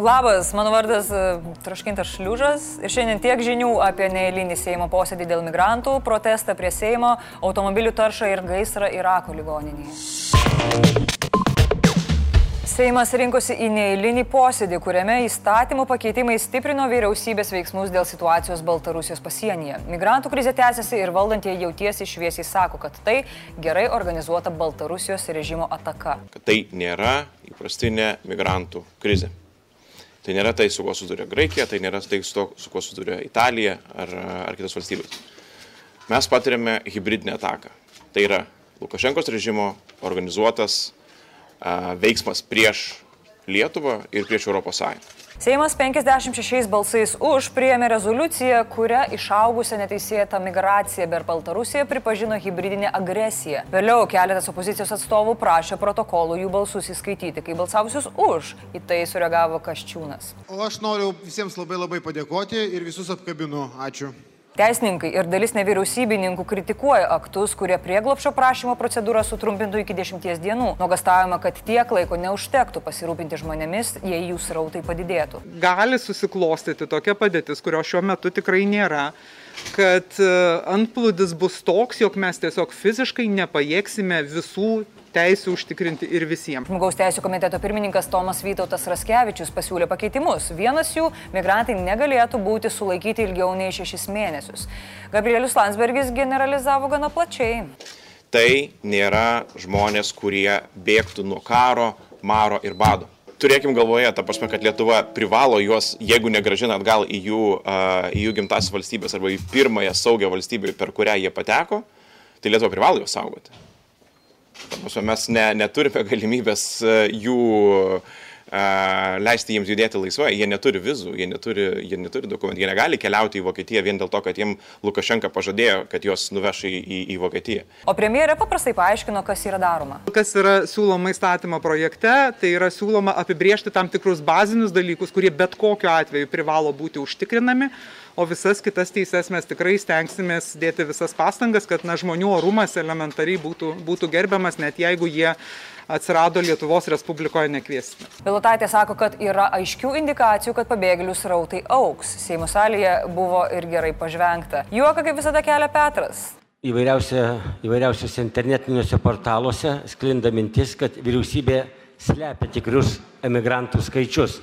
Labas, mano vardas e, Traškintas Šliužas ir šiandien tiek žinių apie neįlinį Seimo posėdį dėl migrantų, protestą prie Seimo, automobilių taršą ir gaisrą Irako ligoninėje. Seimas rinkosi į neįlinį posėdį, kuriame įstatymų pakeitimai stiprino vyriausybės veiksmus dėl situacijos Baltarusijos pasienyje. Migrantų krizė tęsiasi ir valdantieji jautiesi šviesiai sako, kad tai gerai organizuota Baltarusijos režimo ataka. Kad tai nėra įprastinė migrantų krizė. Tai nėra tai, su kuo suduria Graikija, tai nėra tai, su, to, su kuo suduria Italija ar, ar kitos valstybės. Mes patiriame hybridinę ataką. Tai yra Lukašenkos režimo organizuotas veiksmas prieš Lietuvą ir prieš Europos Sąjungą. Seimas 56 balsais už priėmė rezoliuciją, kuria išaugusią neteisėtą migraciją per Baltarusiją pripažino hybridinę agresiją. Vėliau keletas opozicijos atstovų prašė protokolų jų balsus įskaityti, kai balsavusius už. Į tai sureagavo Kaščiūnas. O aš noriu visiems labai labai padėkoti ir visus apkabinu. Ačiū. Teisininkai ir dalis nevyriausybininkų kritikuoja aktus, kurie prieglopšio prašymo procedūrą sutrumpintų iki 10 dienų. Nuogastavimo, kad tiek laiko neužtektų pasirūpinti žmonėmis, jei jų srautai padidėtų. Gali susiklostyti tokia padėtis, kurio šiuo metu tikrai nėra kad e, antplūdis bus toks, jog mes tiesiog fiziškai nepajėgsime visų teisų užtikrinti ir visiems. Žmogaus teisų komiteto pirmininkas Tomas Vytautas Raskevičius pasiūlė pakeitimus. Vienas jų - migrantai negalėtų būti sulaikyti ilgiau nei šešis mėnesius. Gabrielius Landsbergis generalizavo gana plačiai. Tai nėra žmonės, kurie bėgtų nuo karo, maro ir bado. Turėkim galvoje, ta prasme, kad Lietuva privalo juos, jeigu negražina atgal į jų, uh, į jų gimtas valstybės arba į pirmąją saugią valstybę, per kurią jie pateko, tai Lietuva privalo juos saugoti. Mes ne, neturime galimybės e, jų leisti jiems judėti laisvai, jie neturi vizų, jie neturi, jie neturi dokumentų, jie negali keliauti į Vokietiją vien dėl to, kad jiems Lukašenka pažadėjo, kad juos nuveš į, į, į Vokietiją. O premjerė paprastai paaiškino, kas yra daroma. Kas yra siūloma įstatymo projekte, tai yra siūloma apibriežti tam tikrus bazinius dalykus, kurie bet kokiu atveju privalo būti užtikrinami o visas kitas teises mes tikrai stengsimės dėti visas pastangas, kad na, žmonių orumas elementariai būtų, būtų gerbiamas, net jeigu jie atsirado Lietuvos Respublikoje nekviesti. Bilotaitė sako, kad yra aiškių indikacijų, kad pabėgėlių srautai auks. Seimo salėje buvo ir gerai pažvengta. Juoka kaip visada kelia Petras. Įvairiausiuose internetiniuose portaluose sklinda mintis, kad vyriausybė slepia tikrus emigrantų skaičius.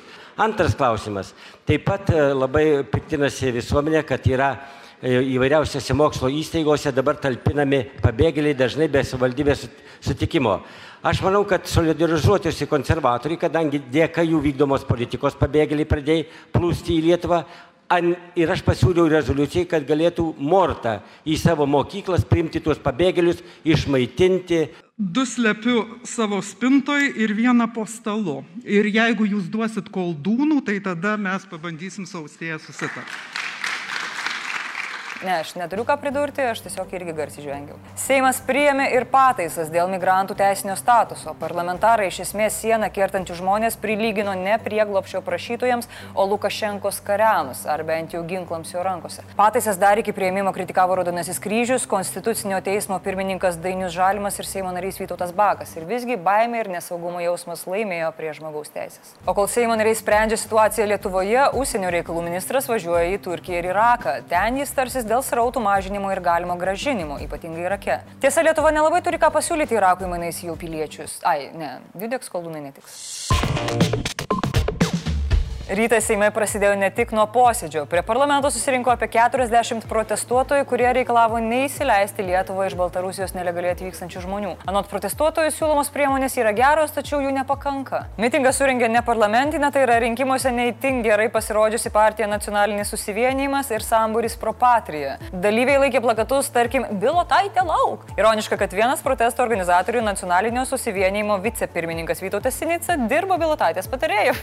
Antras klausimas. Taip pat e, labai piktinasi visuomenė, kad yra įvairiausiose mokslo įstaigose dabar talpinami pabėgėliai dažnai be savivaldybės sutikimo. Aš manau, kad solidarizuotųsi konservatoriai, kadangi dėka jų vykdomos politikos pabėgėliai pradėjo plūsti į Lietuvą, ir aš pasiūliau rezoliucijai, kad galėtų Morta į savo mokyklas priimti tuos pabėgėlius, išmaitinti du slepiu savo spintoj ir vieną po stalu. Ir jeigu jūs duosit koldūnų, tai tada mes pabandysim saustėje susitarti. Ne, aš neturiu ką pridurti, aš tiesiog irgi garsiai žvengiau. Seimas priėmė ir pataisas dėl migrantų teisinio statuso. Parlamentarai iš esmės sieną kertančių žmonės prilygino ne prieglopšio prašytojams, o Lukašenkos kariams, ar bent jau ginklams jo rankose. Pataisas dar iki prieimimo kritikavo Raudonasis kryžius, Konstitucinio teismo pirmininkas Dainius Žalimas ir Seimo narys Vytautas Bakas. Ir visgi baimė ir nesaugumo jausmas laimėjo prie žmogaus teisės. O kol Seimo nariai sprendžia situaciją Lietuvoje, užsienio reikalų ministras važiuoja į Turkiją ir Iraką. Ten jis tarsis dėl srautų mažinimo ir galimo gražinimo, ypatingai Irake. Tiesa, Lietuva nelabai turi ką pasiūlyti Irakui mainais jų piliečius. Ai, ne, Judeks koldūnai netiks. Rytas Seime prasidėjo ne tik nuo posėdžio. Prie parlamento susirinko apie 40 protestuotojų, kurie reikalavo neįsileisti Lietuvą iš Baltarusijos nelegaliai atvykstančių žmonių. Anot protestuotojų siūlomos priemonės yra geros, tačiau jų nepakanka. Mitingą suringė ne parlamentinė, tai yra rinkimuose neįtin gerai pasirodžiusi partija Nacionalinis susivienimas ir Samburis Pro Patrija. Dalyviai laikė plakatus, tarkim, Bilotaitė lauk. Ironiška, kad vienas protesto organizatorių Nacionalinio susivienimo vicepirmininkas Vytautas Sinica dirbo Bilotaitės patarėjų.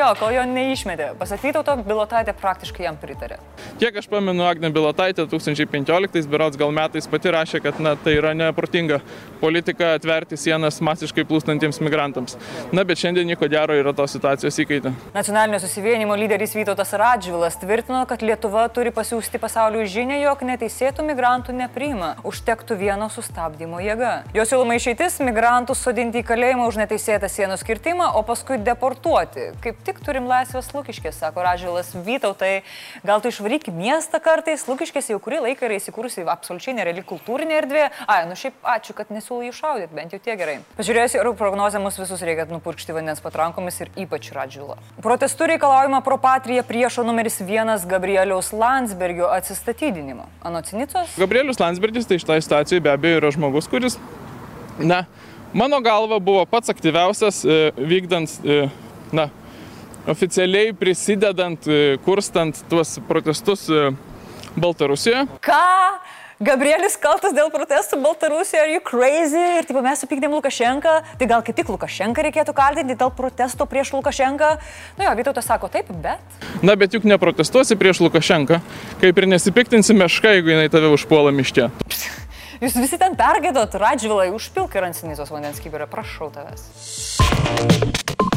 jo, kol jo neišmetė. Pasak Vytauto, Bilotaitė praktiškai jam pritarė. Kiek aš pamenu, Agne Bilotaitė 2015 berots gal metais pati rašė, kad na, tai yra neprotinga politika atverti sienas masiškai plūstantiems migrantams. Na, bet šiandien nieko gero yra tos situacijos įkaitę. Nacionalinio susivienimo lyderis Vytautas Radžvilas tvirtino, kad Lietuva turi pasiūsti pasauliu žinę, jog neteisėtų migrantų nepriima. Užtektų vieno sustabdymo jėga. Jo siūloma išeitis - migrantus sodinti į kalėjimą už neteisėtą sienos kirtimą, o paskui deportuoti. Kaip tik turim laisvę laisvės Lukiškės, sako Radžilas Vytautai. Gal tu išvaryk miestą kartais, Lukiškės jau kurį laiką yra įsikūrusi absoliučiai nereali kultūrinė erdvė. Ai, nu šiaip ačiū, kad nesiūlai iššaudyti, bent jau tie gerai. Pažiūrėjus į orų prognozę, mus visus reikia nupurkšti vandens patrankomis ir ypač Radžilą. Protestų reikalaujama pro patriją priešo numeris vienas Gabrieliaus Landsbergio atsistatydinimo. Anocinicos? Gabrielius Landsbergis tai šitą situaciją be abejo yra žmogus, kuris, na, mano galva buvo pats aktyviausias e, vykdant, e, na, oficialiai prisidedant, e, kurstant tuos protestus e, Baltarusijoje. Ką? Gabrielis kaltas dėl protestų Baltarusijoje, are you crazy? Ir taip mes supykdėm Lukašenką, tai gal kaip tik Lukašenką reikėtų kaltinti dėl protesto prieš Lukašenką? Nu jo, Vytautas sako taip, bet. Na, bet juk neprotestuosi prieš Lukašenką, kaip ir nesipiktinsi meška, jeigu jinai tave užpuola miške. Jūs visi ten pergėdot, Radžvilai, užpilk ir ant Sinizos vandens kibirą, prašau tavęs.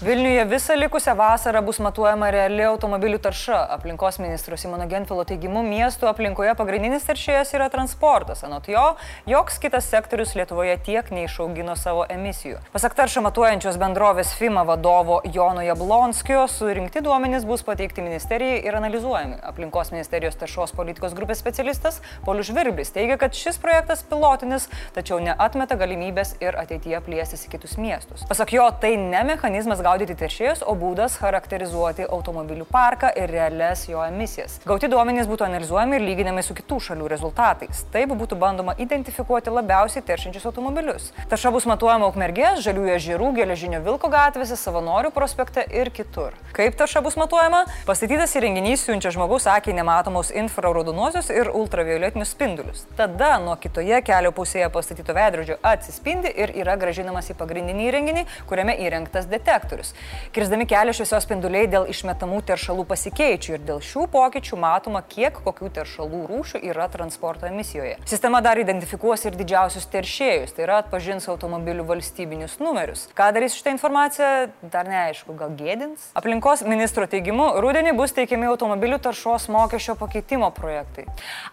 Vilniuje visą likusią vasarą bus matuojama reali automobilių tarša. Aplinkos ministro Simono Genfilo teigimu, miestų aplinkoje pagrindinis teršėjas yra transportas. Anot jo, joks kitas sektorius Lietuvoje tiek neišaugino savo emisijų. Pasak taršą matuojančios bendrovės FIMA vadovo Jono Jablonskio, surinkti duomenys bus pateikti ministerijai ir analizuojami. Aplinkos ministerijos taršos politikos grupės specialistas Polius Žvirblis teigia, kad šis projektas pilotinis, tačiau neatmeta galimybės ir ateityje plėstis į kitus miestus. Pasak jo, tai ne mechanizmas gaudyti teršėjus, o būdas charakterizuoti automobilių parką ir realias jo emisijas. Gauti duomenys būtų analizuojami ir lyginami su kitų šalių rezultatais. Taip būtų bandoma identifikuoti labiausiai teršiančius automobilius. Tarša bus matuojama Ukmergės, Žaliųjų ežerų, Geležinio Vilko gatvėse, Savanorių prospekte ir kitur. Kaip tarša bus matuojama? Pastatytas įrenginys siunčia žmogaus akiai nematomus infraraudonuosius ir ultravioletinius spindulius. Tada nuo kitoje kelio pusėje pastatyto veidrodžio atsispindi ir yra gražinamas į pagrindinį įrenginį, kuriame įrengtas detektorius sektorius. Kirsdami kelią šviesos spinduliai dėl išmetamų teršalų pasikeičių ir dėl šių pokyčių matoma, kiek kokių teršalų rūšių yra transporto emisijoje. Sistema dar identifikuos ir didžiausius teršėjus, tai yra atpažins automobilių valstybinius numerius. Ką darys šitą informaciją, dar neaišku, gal gėdins. Aplinkos ministro teigimu, rudenį bus teikiami automobilių taršos mokesčio pakeitimo projektai.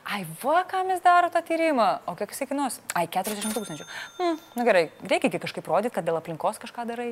Ai, va, kam jis daro tą tyrimą? O kiek jis kainuos? Ai, 40 tūkstančių. Hmm, na gerai, reikia kažkaip rodyti, kad dėl aplinkos kažką darai.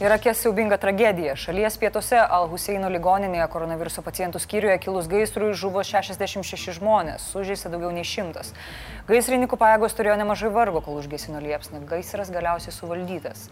Irake siaubinga tragedija. Šalies pietuose Al-Huseino ligoninėje koronaviruso pacientų skyriuje kilus gaisrui žuvo 66 žmonės, sužeista daugiau nei šimtas. Gaisrininkų pajėgos turėjo nemažai vargo, kol užgesino liepsną. Gaisras galiausiai suvaldytas.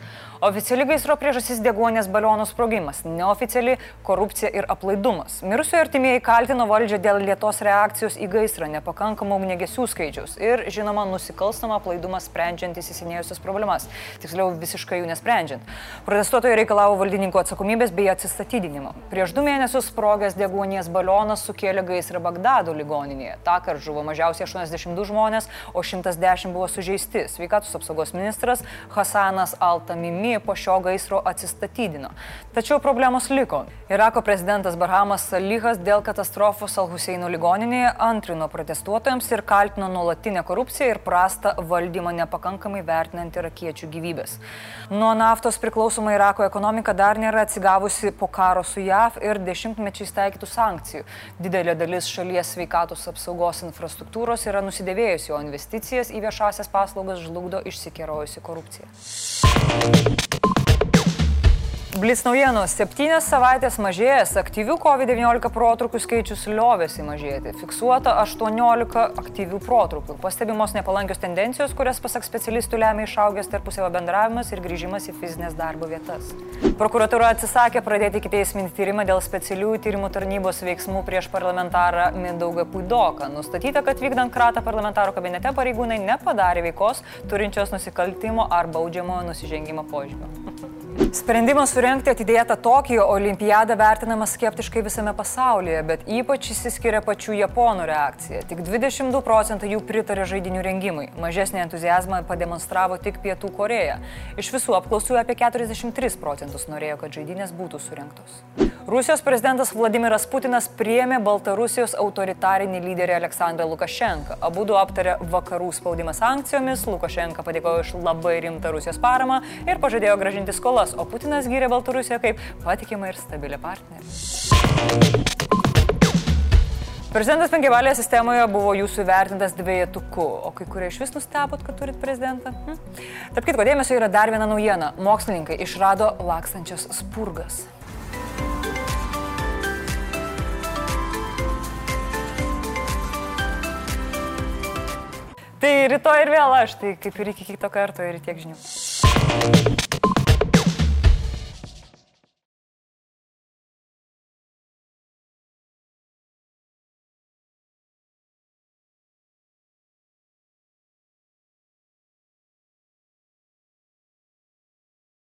Oficiali gaisro priežastis deguonės balionų sprogimas, neoficiali korupcija ir aplaidumas. Mirusiojo artimieji kaltino valdžią dėl lietos reakcijos į gaisrą, nepakankamų ugnegesių skaičiaus ir, žinoma, nusikalstamą aplaidumą sprendžiant įsisenėjusias problemas. Tiksliau, visiškai jų nesprendžiant. Protestuotojai reikalavo valdininkų atsakomybės bei atsistatydinimo. Prieš du mėnesius sprogęs deguonies balionas sukėlė gaisrą Bagdado ligoninėje. Ta kart žuvo mažiausiai 82 žmonės, o 110 buvo sužeisti. Sveikatos apsaugos ministras Hasanas Altamimi po šio gaisro atsistatydino. Tačiau problemos liko. Irako prezidentas Barhamas Salihas dėl katastrofos Al-Huseino ligoninėje antrino protestuotojams ir kaltino nuolatinę korupciją ir prastą valdymą nepakankamai vertinant irakiečių gyvybės. Nuo naftos priklausoma Irako ekonomika dar nėra atsigavusi po karo su JAV ir dešimtmečiais taikytų sankcijų. Didelė dalis šalies sveikatos apsaugos infrastruktūros yra nusidėvėjusi, o investicijas į viešasias paslaugas žlugdo išsikerojusi korupcija. Blitz naujienos. Septynės savaitės mažėjęs aktyvių COVID-19 protrukių skaičius liovėsi mažėti. Fiksuota 18 aktyvių protrukių. Pastebimos nepalankios tendencijos, kurias pasak specialistų lemia išaugęs tarpusavio bendravimas ir grįžimas į fizinės darbo vietas. Prokuratūra atsisakė pradėti kitieisminį tyrimą dėl specialiųjų tyrimų tarnybos veiksmų prieš parlamentarą Mindaugą Puidoką. Nustatyta, kad vykdant kratą parlamentaro kabinete pareigūnai nepadarė veikos turinčios nusikaltimo ar baudžiamojo nusižengimo požymio. Sprendimas surenkti atidėtą Tokijo olimpiadą vertinamas skeptiškai visame pasaulyje, bet ypač įsiskiria pačių japonų reakcija. Tik 22 procentai jų pritarė žaidinių rengimui. Mažesnį entuzijazmą pademonstravo tik Pietų Koreja. Iš visų apklausų apie 43 procentus norėjo, kad žaidynės būtų surinktos. Rusijos prezidentas Vladimiras Putinas priėmė Baltarusijos autoritarinį lyderį Aleksandrą Lukašenką. Abu du aptarė vakarų spaudimą sankcijomis, Lukašenka padėkojo iš labai rimtą Rusijos paramą ir pažadėjo gražinti skolas, o Putinas gyrė Baltarusiją kaip patikimą ir stabilę partnerį. Prezidentas penkiavalėje sistemoje buvo jūsų vertintas dviejetuku, o kai kurie iš vis nustebot, kad turit prezidentą. Hm? Tarp kitko dėmesio yra dar viena naujiena. Mokslininkai išrado lakstančias spurgas. Tai rytoj ir vėl aš, tai kaip ir iki kito karto ir tiek žinių.